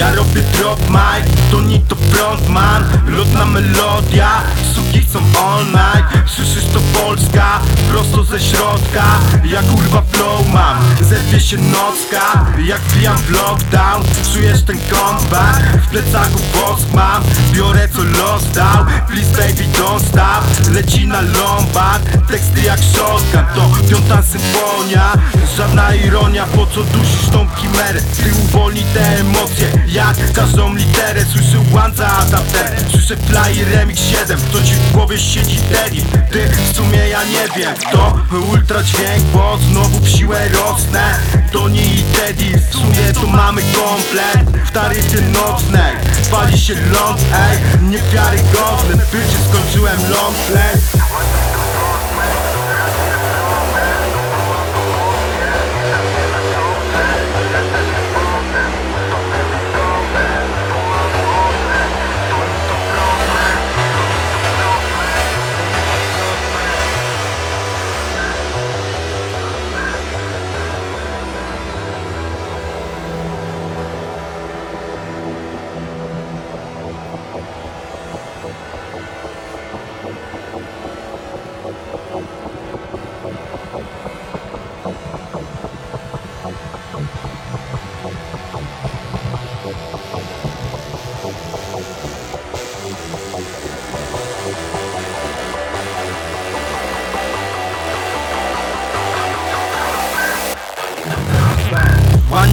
I rör upp i trupp, Lotna melodia, suki chcą all night. Słyszysz to Polska, prosto ze środka. Ja kurwa flow mam, zerwie się nocka. Jak wbijam w lockdown, czujesz ten comeback. W plecaku wosk mam, biorę co los dał. Please baby don't stop, leci na lombard Teksty jak shotgun, to piąta symfonia Żadna ironia, po co dusisz tą chimerę? Ty uwolni te emocje, jak każdą literę Słyszę Wanza adapter, słyszę fly remix 7 To ci w głowie siedzi Teddy, ty w sumie ja nie wiem To ultra dźwięk, bo znowu w siłę rosnę. Tony i Teddy, w sumie to mamy komplet. W taryfie nocnej, pali się ląd, ej Niewiarygodne, bycie skończyłem long play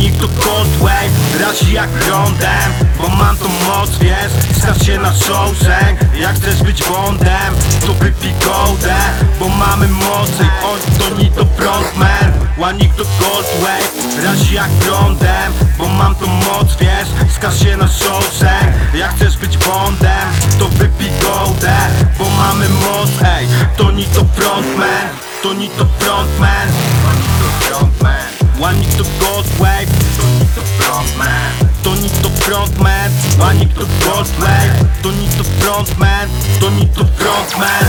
Łanik to Coldwave, razi jak prądem Bo mam tą moc, wiesz, staw się na Shawshank Jak chcesz być Bondem, to wypij goldę Bo mamy mocy, on to nie to frontman Łanik to Coldwave, razi jak prądem Bo mam tą moc, wiesz, skaż się na Shawshank Jak chcesz być Bondem, to wypij goldę Bo mamy moc, ej, to nie to frontman To nie to frontman To to frontman Łanik to Goldwave, to nie to frontman To nie to frontman, Łanik to Goldwave To nie to frontman, to nie to frontman